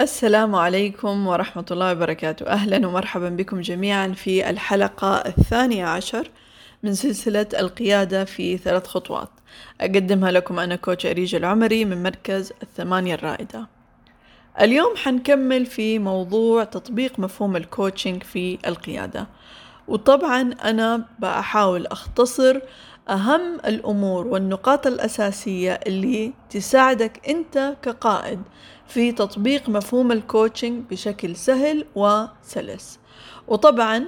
السلام عليكم ورحمة الله وبركاته. أهلا ومرحبا بكم جميعا في الحلقة الثانية عشر من سلسلة القيادة في ثلاث خطوات. أقدمها لكم أنا كوتش أريج العمري من مركز الثمانية الرائدة. اليوم حنكمل في موضوع تطبيق مفهوم الكوتشنج في القيادة. وطبعا أنا بحاول أختصر أهم الأمور والنقاط الأساسية اللي تساعدك أنت كقائد في تطبيق مفهوم ال coaching بشكل سهل وسلس. وطبعا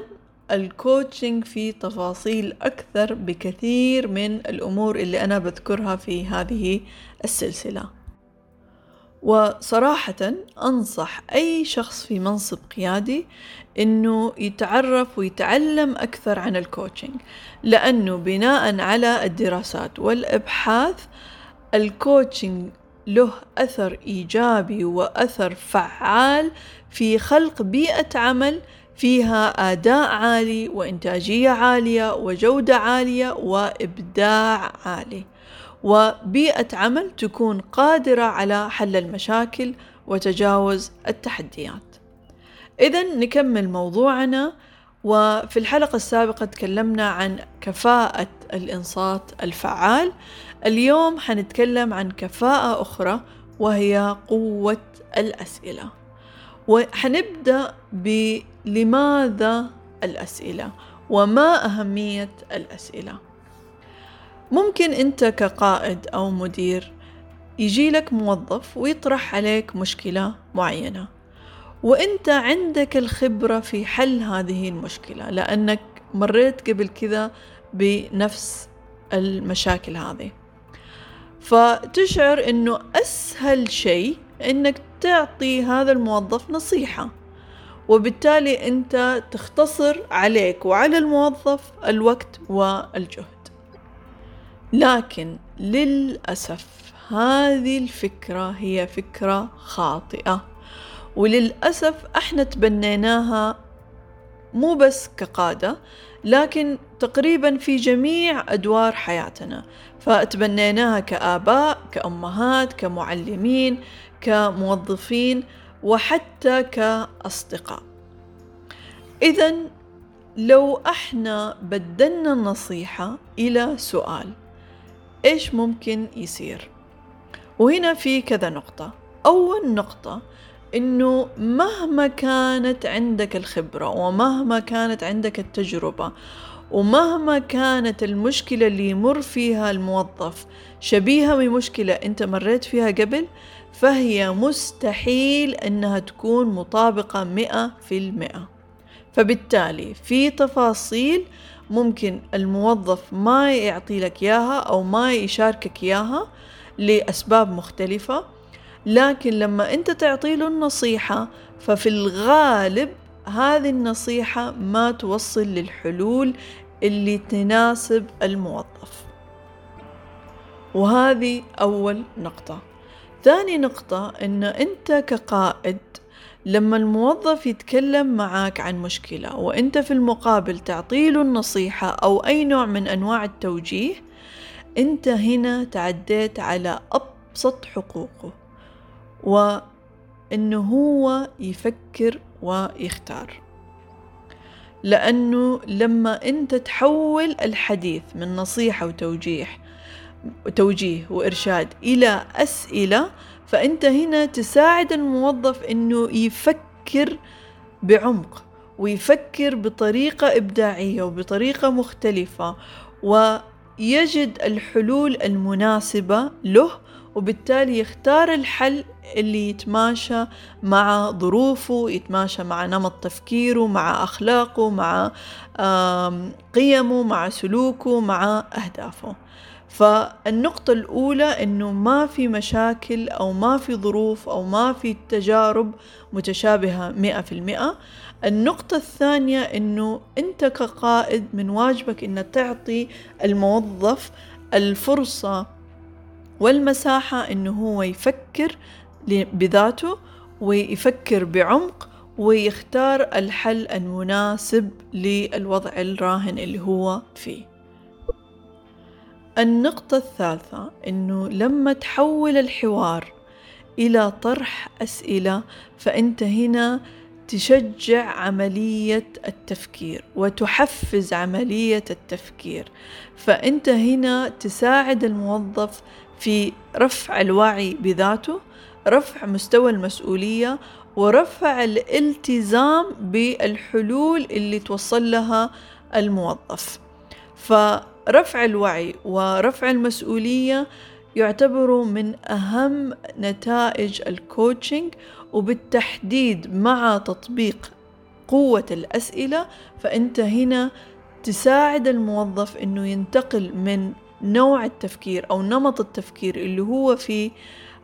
ال coaching في تفاصيل أكثر بكثير من الأمور اللي أنا بذكرها في هذه السلسلة. وصراحة أنصح أي شخص في منصب قيادي إنه يتعرف ويتعلم أكثر عن ال coaching لأنه بناء على الدراسات والأبحاث الكوتشنج له أثر إيجابي وأثر فعال في خلق بيئة عمل فيها أداء عالي وإنتاجية عالية وجودة عالية وإبداع عالي. وبيئة عمل تكون قادرة على حل المشاكل وتجاوز التحديات. إذا نكمل موضوعنا وفي الحلقة السابقة تكلمنا عن كفاءة الإنصات الفعال. اليوم حنتكلم عن كفاءة أخرى وهي قوة الأسئلة. وحنبدأ بلماذا الأسئلة؟ وما أهمية الأسئلة؟ ممكن أنت كقائد أو مدير يجي لك موظف ويطرح عليك مشكلة معينة. وأنت عندك الخبرة في حل هذه المشكلة لأنك مريت قبل كذا بنفس المشاكل هذه. فتشعر إنه أسهل شيء إنك تعطي هذا الموظف نصيحة وبالتالي أنت تختصر عليك وعلى الموظف الوقت والجهد. لكن للأسف هذه الفكرة هي فكرة خاطئة وللأسف إحنا تبنيناها مو بس كقادة لكن تقريبا في جميع أدوار حياتنا. فتبنيناها كآباء كأمهات كمعلمين كموظفين وحتى كأصدقاء. إذا لو إحنا بدلنا النصيحة إلى سؤال إيش ممكن يصير؟ وهنا في كذا نقطة. أول نقطة إنه مهما كانت عندك الخبرة ومهما كانت عندك التجربة ومهما كانت المشكلة اللي يمر فيها الموظف شبيهة بمشكلة أنت مريت فيها قبل فهي مستحيل أنها تكون مطابقة مئة في المئة. فبالتالي في تفاصيل ممكن الموظف ما يعطي لك إياها أو ما يشاركك إياها لأسباب مختلفة. لكن لما أنت تعطي له النصيحة ففي الغالب هذه النصيحة ما توصل للحلول اللي تناسب الموظف. وهذه أول نقطة. ثاني نقطة أن أنت كقائد لما الموظف يتكلم معك عن مشكلة وأنت في المقابل تعطيله النصيحة أو أي نوع من أنواع التوجيه أنت هنا تعديت على أبسط حقوقه. وأنه هو يفكر ويختار. لأنه لما أنت تحول الحديث من نصيحة وتوجيه توجيه وإرشاد إلى أسئلة فأنت هنا تساعد الموظف أنه يفكر بعمق ويفكر بطريقة إبداعية وبطريقة مختلفة ويجد الحلول المناسبة له وبالتالي يختار الحل اللي يتماشى مع ظروفه يتماشى مع نمط تفكيره مع أخلاقه مع قيمه مع سلوكه مع أهدافه. فالنقطة الأولى إنه ما في مشاكل أو ما في ظروف أو ما في تجارب متشابهة مئة في المئة. النقطة الثانية إنه أنت كقائد من واجبك إن تعطي الموظف الفرصة والمساحة إنه هو يفكر بذاته ويفكر بعمق ويختار الحل المناسب للوضع الراهن اللي هو فيه. النقطة الثالثة إنه لما تحول الحوار إلى طرح أسئلة فأنت هنا تشجع عملية التفكير وتحفز عملية التفكير. فأنت هنا تساعد الموظف في رفع الوعي بذاته رفع مستوى المسؤولية ورفع الالتزام بالحلول اللي توصل لها الموظف. فرفع الوعي ورفع المسؤولية يعتبروا من أهم نتائج الكوتشنج وبالتحديد مع تطبيق قوة الأسئلة فأنت هنا تساعد الموظف أنه ينتقل من نوع التفكير أو نمط التفكير اللي هو فيه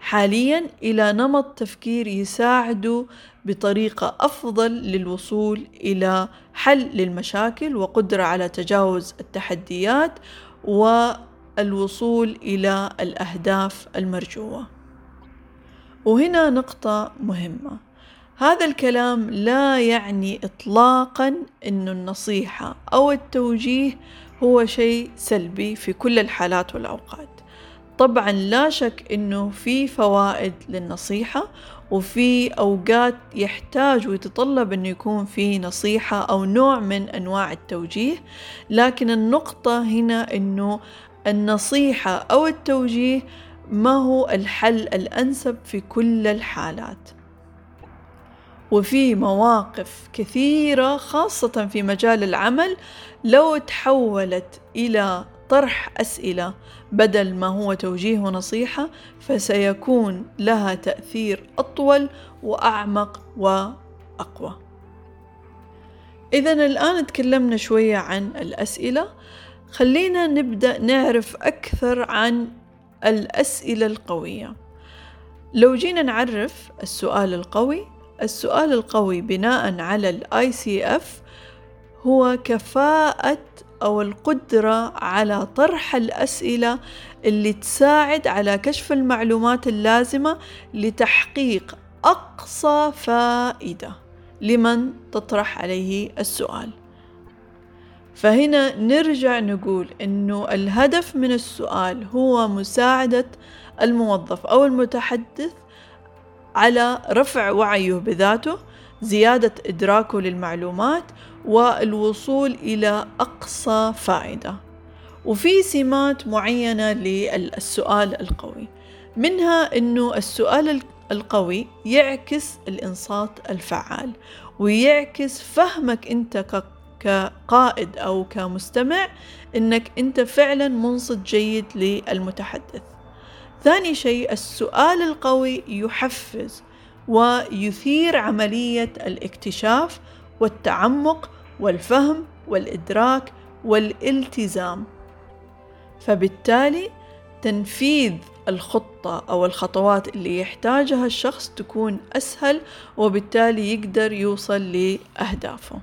حاليا إلى نمط تفكير يساعده بطريقة أفضل للوصول إلى حل للمشاكل وقدرة على تجاوز التحديات والوصول إلى الأهداف المرجوة. وهنا نقطة مهمة هذا الكلام لا يعني إطلاقا أن النصيحة أو التوجيه هو شيء سلبي في كل الحالات والأوقات. طبعا لا شك أنه في فوائد للنصيحة وفي أوقات يحتاج ويتطلب أنه يكون في نصيحة أو نوع من أنواع التوجيه لكن النقطة هنا أنه النصيحة أو التوجيه ما هو الحل الأنسب في كل الحالات. وفي مواقف كثيرة خاصة في مجال العمل لو تحولت إلى طرح أسئلة بدل ما هو توجيه ونصيحة فسيكون لها تأثير أطول وأعمق وأقوى. إذا الآن تكلمنا شوية عن الأسئلة، خلينا نبدأ نعرف أكثر عن الأسئلة القوية. لو جينا نعرف السؤال القوي، السؤال القوي بناء على ال ICF هو كفاءة أو القدرة على طرح الأسئلة اللي تساعد على كشف المعلومات اللازمة لتحقيق أقصى فائدة لمن تطرح عليه السؤال. فهنا نرجع نقول إنه الهدف من السؤال هو مساعدة الموظف أو المتحدث على رفع وعيه بذاته زيادة إدراكه للمعلومات والوصول إلى أقصى فائدة. وفي سمات معينة للسؤال القوي منها أنه السؤال القوي يعكس الإنصات الفعال ويعكس فهمك أنت كقائد أو كمستمع أنك أنت فعلا منصت جيد للمتحدث. ثاني شيء السؤال القوي يحفز ويثير عملية الاكتشاف والتعمق والفهم والإدراك والالتزام. فبالتالي تنفيذ الخطة أو الخطوات اللي يحتاجها الشخص تكون أسهل وبالتالي يقدر يوصل لأهدافه.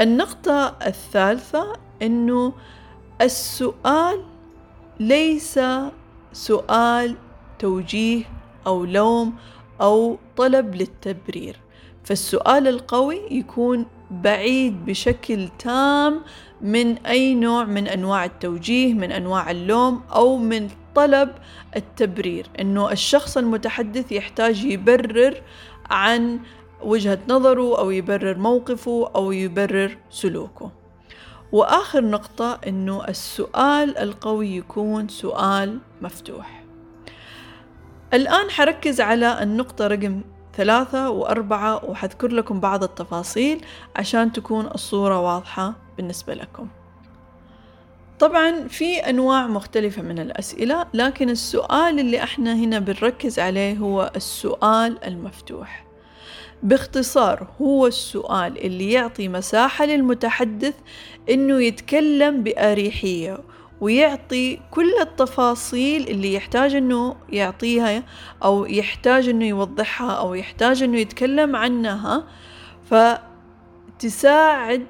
النقطة الثالثة أنه السؤال ليس سؤال توجيه أو لوم أو طلب للتبرير. فالسؤال القوي يكون بعيد بشكل تام من أي نوع من أنواع التوجيه من أنواع اللوم أو من طلب التبرير. إنه الشخص المتحدث يحتاج يبرر عن وجهة نظره أو يبرر موقفه أو يبرر سلوكه. وآخر نقطة إنه السؤال القوي يكون سؤال مفتوح. الآن حركز على النقطة رقم ثلاثة وأربعة وحذكر لكم بعض التفاصيل عشان تكون الصورة واضحة بالنسبة لكم. طبعا في أنواع مختلفة من الأسئلة لكن السؤال اللي إحنا هنا بنركز عليه هو السؤال المفتوح. باختصار هو السؤال اللي يعطي مساحة للمتحدث إنه يتكلم بأريحية ويعطي كل التفاصيل اللي يحتاج إنه يعطيها أو يحتاج إنه يوضحها أو يحتاج إنه يتكلم عنها فتساعد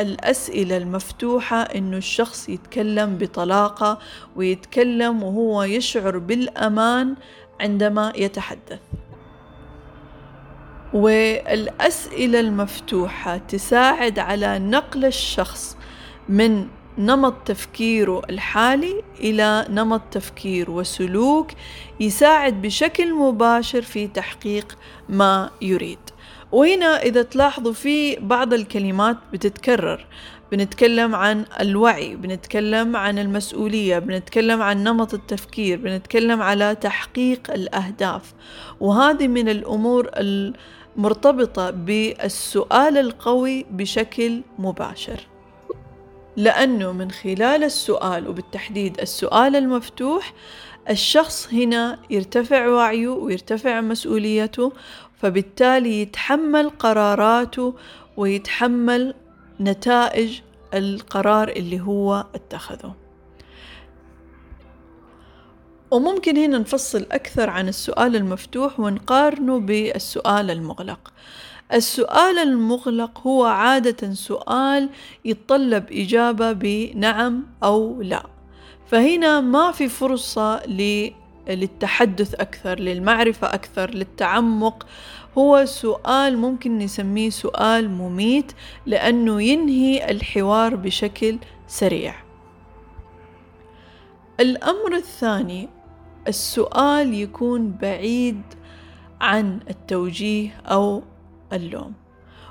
الأسئلة المفتوحة إنه الشخص يتكلم بطلاقة ويتكلم وهو يشعر بالأمان عندما يتحدث. والأسئلة المفتوحة تساعد على نقل الشخص من نمط تفكيره الحالي إلى نمط تفكير وسلوك يساعد بشكل مباشر في تحقيق ما يريد. وهنا إذا تلاحظوا في بعض الكلمات بتتكرر. بنتكلم عن الوعي بنتكلم عن المسؤولية بنتكلم عن نمط التفكير بنتكلم على تحقيق الأهداف. وهذه من الأمور المرتبطة بالسؤال القوي بشكل مباشر. لأنه من خلال السؤال وبالتحديد السؤال المفتوح الشخص هنا يرتفع وعيه ويرتفع مسؤوليته فبالتالي يتحمل قراراته ويتحمل نتائج القرار اللي هو اتخذه. وممكن هنا نفصل أكثر عن السؤال المفتوح ونقارنه بالسؤال المغلق. السؤال المغلق هو عادة سؤال يتطلب إجابة بنعم أو لا. فهنا ما في فرصة للتحدث أكثر للمعرفة أكثر للتعمق. هو سؤال ممكن نسميه سؤال مميت لأنه ينهي الحوار بشكل سريع. الأمر الثاني السؤال يكون بعيد عن التوجيه أو اللوم.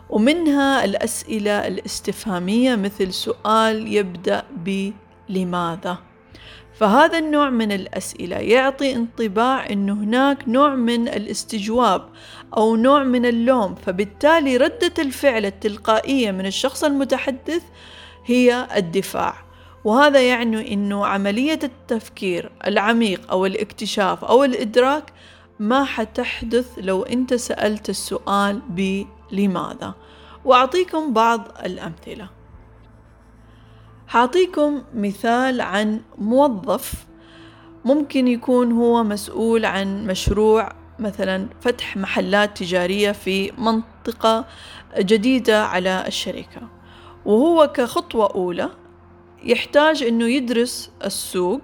ومنها الأسئلة الاستفهامية مثل سؤال يبدأ بلماذا. فهذا النوع من الأسئلة يعطي انطباع أنه هناك نوع من الاستجواب أو نوع من اللوم. فبالتالي ردة الفعل التلقائية من الشخص المتحدث هي الدفاع. وهذا يعني أنه عملية التفكير العميق أو الاكتشاف أو الإدراك ما حتحدث لو أنت سألت السؤال بلماذا. وأعطيكم بعض الأمثلة. حأعطيكم مثال عن موظف ممكن يكون هو مسؤول عن مشروع مثلا فتح محلات تجارية في منطقة جديدة على الشركة وهو كخطوة أولى يحتاج أنه يدرس السوق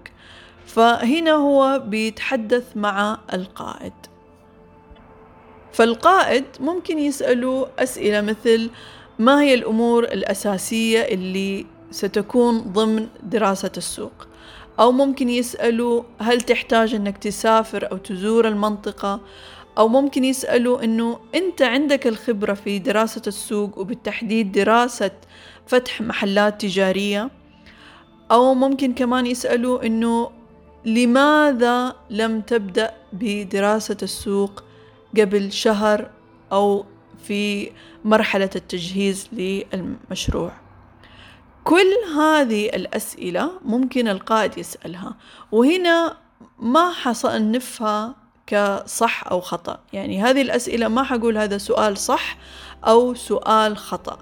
فهنا هو بيتحدث مع القائد. فالقائد ممكن يسأله أسئلة مثل ما هي الأمور الأساسية اللي ستكون ضمن دراسة السوق؟ أو ممكن يسألوا هل تحتاج أنك تسافر أو تزور المنطقة؟ أو ممكن يسألوا أنه أنت عندك الخبرة في دراسة السوق وبالتحديد دراسة فتح محلات تجارية؟ أو ممكن كمان يسألوا أنه لماذا لم تبدأ بدراسة السوق قبل شهر أو في مرحلة التجهيز للمشروع؟ كل هذه الأسئلة ممكن القائد يسألها وهنا ما حصنفها كصح أو خطأ. يعني هذه الأسئلة ما حقول هذا سؤال صح أو سؤال خطأ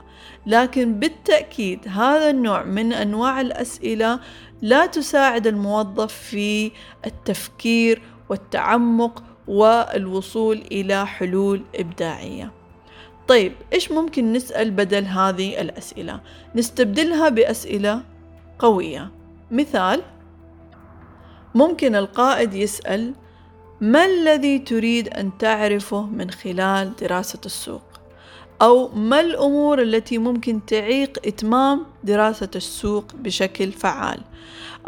لكن بالتأكيد هذا النوع من أنواع الأسئلة لا تساعد الموظف في التفكير والتعمق والوصول إلى حلول إبداعية طيب إيش ممكن نسأل بدل هذه الأسئلة؟ نستبدلها بأسئلة قوية مثال ممكن القائد يسأل ما الذي تريد أن تعرفه من خلال دراسة السوق؟ أو ما الأمور التي ممكن تعيق إتمام دراسة السوق بشكل فعال؟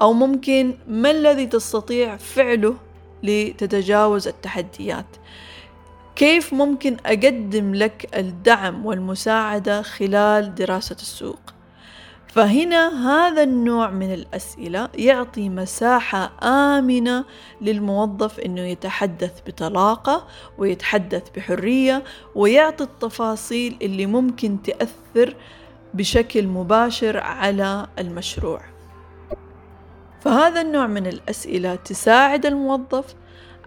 أو ممكن ما الذي تستطيع فعله لتتجاوز التحديات؟ كيف ممكن أقدم لك الدعم والمساعدة خلال دراسة السوق؟ فهنا هذا النوع من الأسئلة يعطي مساحة آمنة للموظف إنه يتحدث بطلاقة ويتحدث بحرية ويعطي التفاصيل اللي ممكن تأثر بشكل مباشر على المشروع. فهذا النوع من الأسئلة تساعد الموظف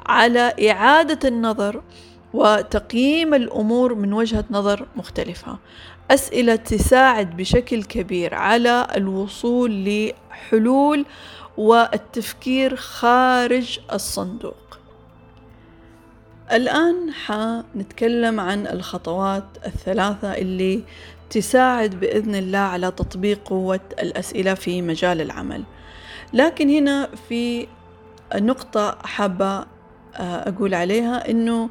على إعادة النظر وتقييم الأمور من وجهة نظر مختلفة أسئلة تساعد بشكل كبير على الوصول لحلول والتفكير خارج الصندوق. الآن حنتكلم عن الخطوات الثلاثة اللي تساعد بإذن الله على تطبيق قوة الأسئلة في مجال العمل. لكن هنا في نقطة حابة آه، أقول عليها إنه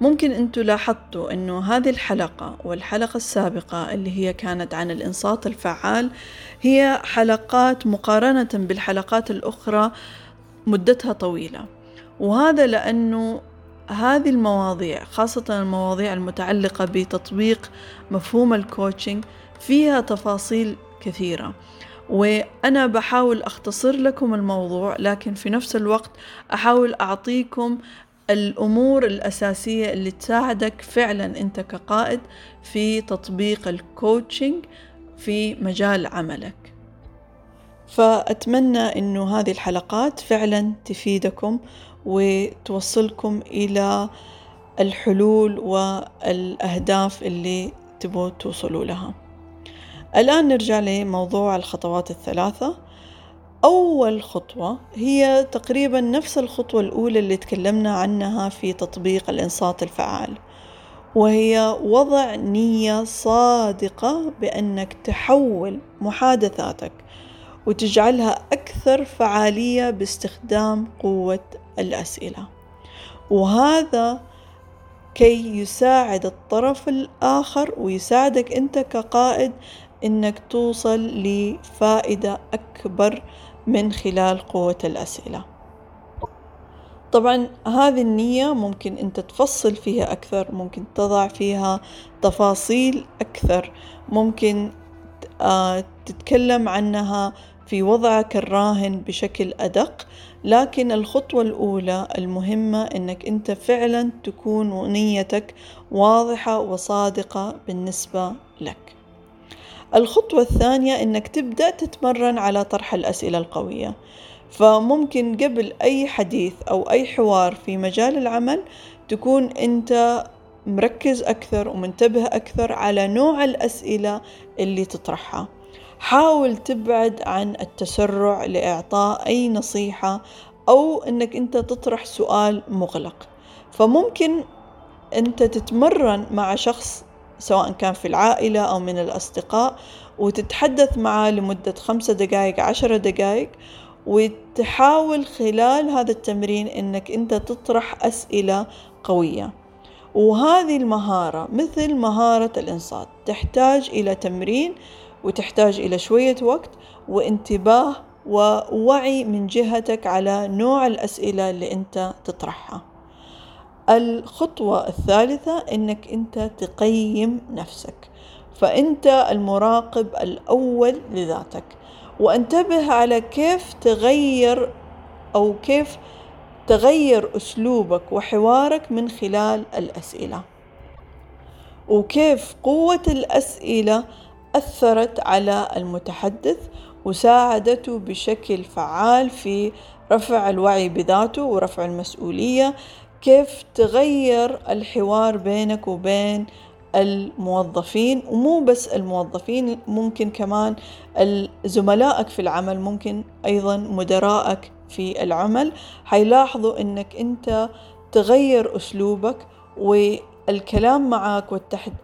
ممكن أنتوا لاحظتوا أنه هذه الحلقة والحلقة السابقة اللي هي كانت عن الإنصات الفعال هي حلقات مقارنة بالحلقات الأخرى مدتها طويلة. وهذا لأنه هذه المواضيع خاصة المواضيع المتعلقة بتطبيق مفهوم ال coaching فيها تفاصيل كثيرة. وأنا بحاول أختصر لكم الموضوع لكن في نفس الوقت أحاول أعطيكم الأمور الأساسية اللي تساعدك فعلا أنت كقائد في تطبيق ال coaching في مجال عملك. فأتمنى أنه هذه الحلقات فعلا تفيدكم وتوصلكم إلى الحلول والأهداف اللي تبوا توصلوا لها. الآن نرجع لموضوع الخطوات الثلاثة. أول خطوة هي تقريبا نفس الخطوة الأولى اللي تكلمنا عنها في تطبيق الإنصات الفعال وهي وضع نية صادقة بأنك تحول محادثاتك وتجعلها أكثر فعالية باستخدام قوة الأسئلة. وهذا كي يساعد الطرف الآخر ويساعدك أنت كقائد إنك توصل لفائدة أكبر من خلال قوة الأسئلة. طبعا هذه النية ممكن أنت تفصل فيها أكثر ممكن تضع فيها تفاصيل أكثر ممكن آه، تتكلم عنها في وضعك الراهن بشكل أدق لكن الخطوة الأولى المهمة أنك أنت فعلا تكون نيتك واضحة وصادقة بالنسبة لك. الخطوة الثانية أنك تبدأ تتمرن على طرح الأسئلة القوية. فممكن قبل أي حديث أو أي حوار في مجال العمل تكون أنت مركز أكثر ومنتبه أكثر على نوع الأسئلة اللي تطرحها. حاول تبعد عن التسرع لإعطاء أي نصيحة أو أنك أنت تطرح سؤال مغلق. فممكن أنت تتمرن مع شخص سواء كان في العائلة أو من الأصدقاء وتتحدث معه لمدة خمسة دقائق عشرة دقائق وتحاول خلال هذا التمرين إنك أنت تطرح أسئلة قوية. وهذه المهارة مثل مهارة الإنصات تحتاج إلى تمرين وتحتاج إلى شوية وقت وانتباه ووعي من جهتك على نوع الأسئلة اللي أنت تطرحها. الخطوة الثالثة إنك أنت تقيم نفسك فأنت المراقب الأول لذاتك. وانتبه على كيف تغير أو كيف تغير أسلوبك وحوارك من خلال الأسئلة. وكيف قوة الأسئلة أثرت على المتحدث وساعدته بشكل فعال في رفع الوعي بذاته ورفع المسؤولية كيف تغير الحوار بينك وبين الموظفين ومو بس الموظفين ممكن كمان زملائك في العمل ممكن أيضا مدرائك في العمل. حيلاحظوا أنك أنت تغير أسلوبك والكلام معك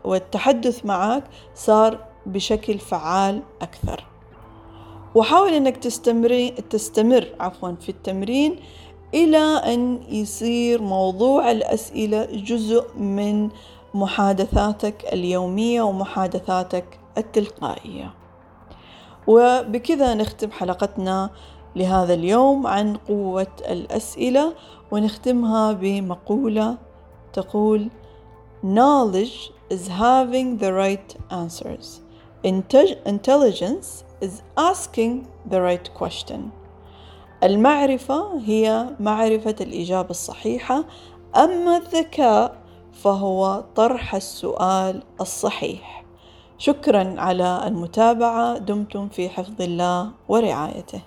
والتحدث معك صار بشكل فعال أكثر. وحاول أنك تستمر تستمر عفوا في التمرين إلى أن يصير موضوع الأسئلة جزء من محادثاتك اليومية ومحادثاتك التلقائية وبكذا نختم حلقتنا لهذا اليوم عن قوة الأسئلة ونختمها بمقولة تقول Knowledge is having the right answers. Intelligence is asking the right question. المعرفة هي معرفة الإجابة الصحيحة أما الذكاء فهو طرح السؤال الصحيح. شكرا على المتابعة دمتم في حفظ الله ورعايته.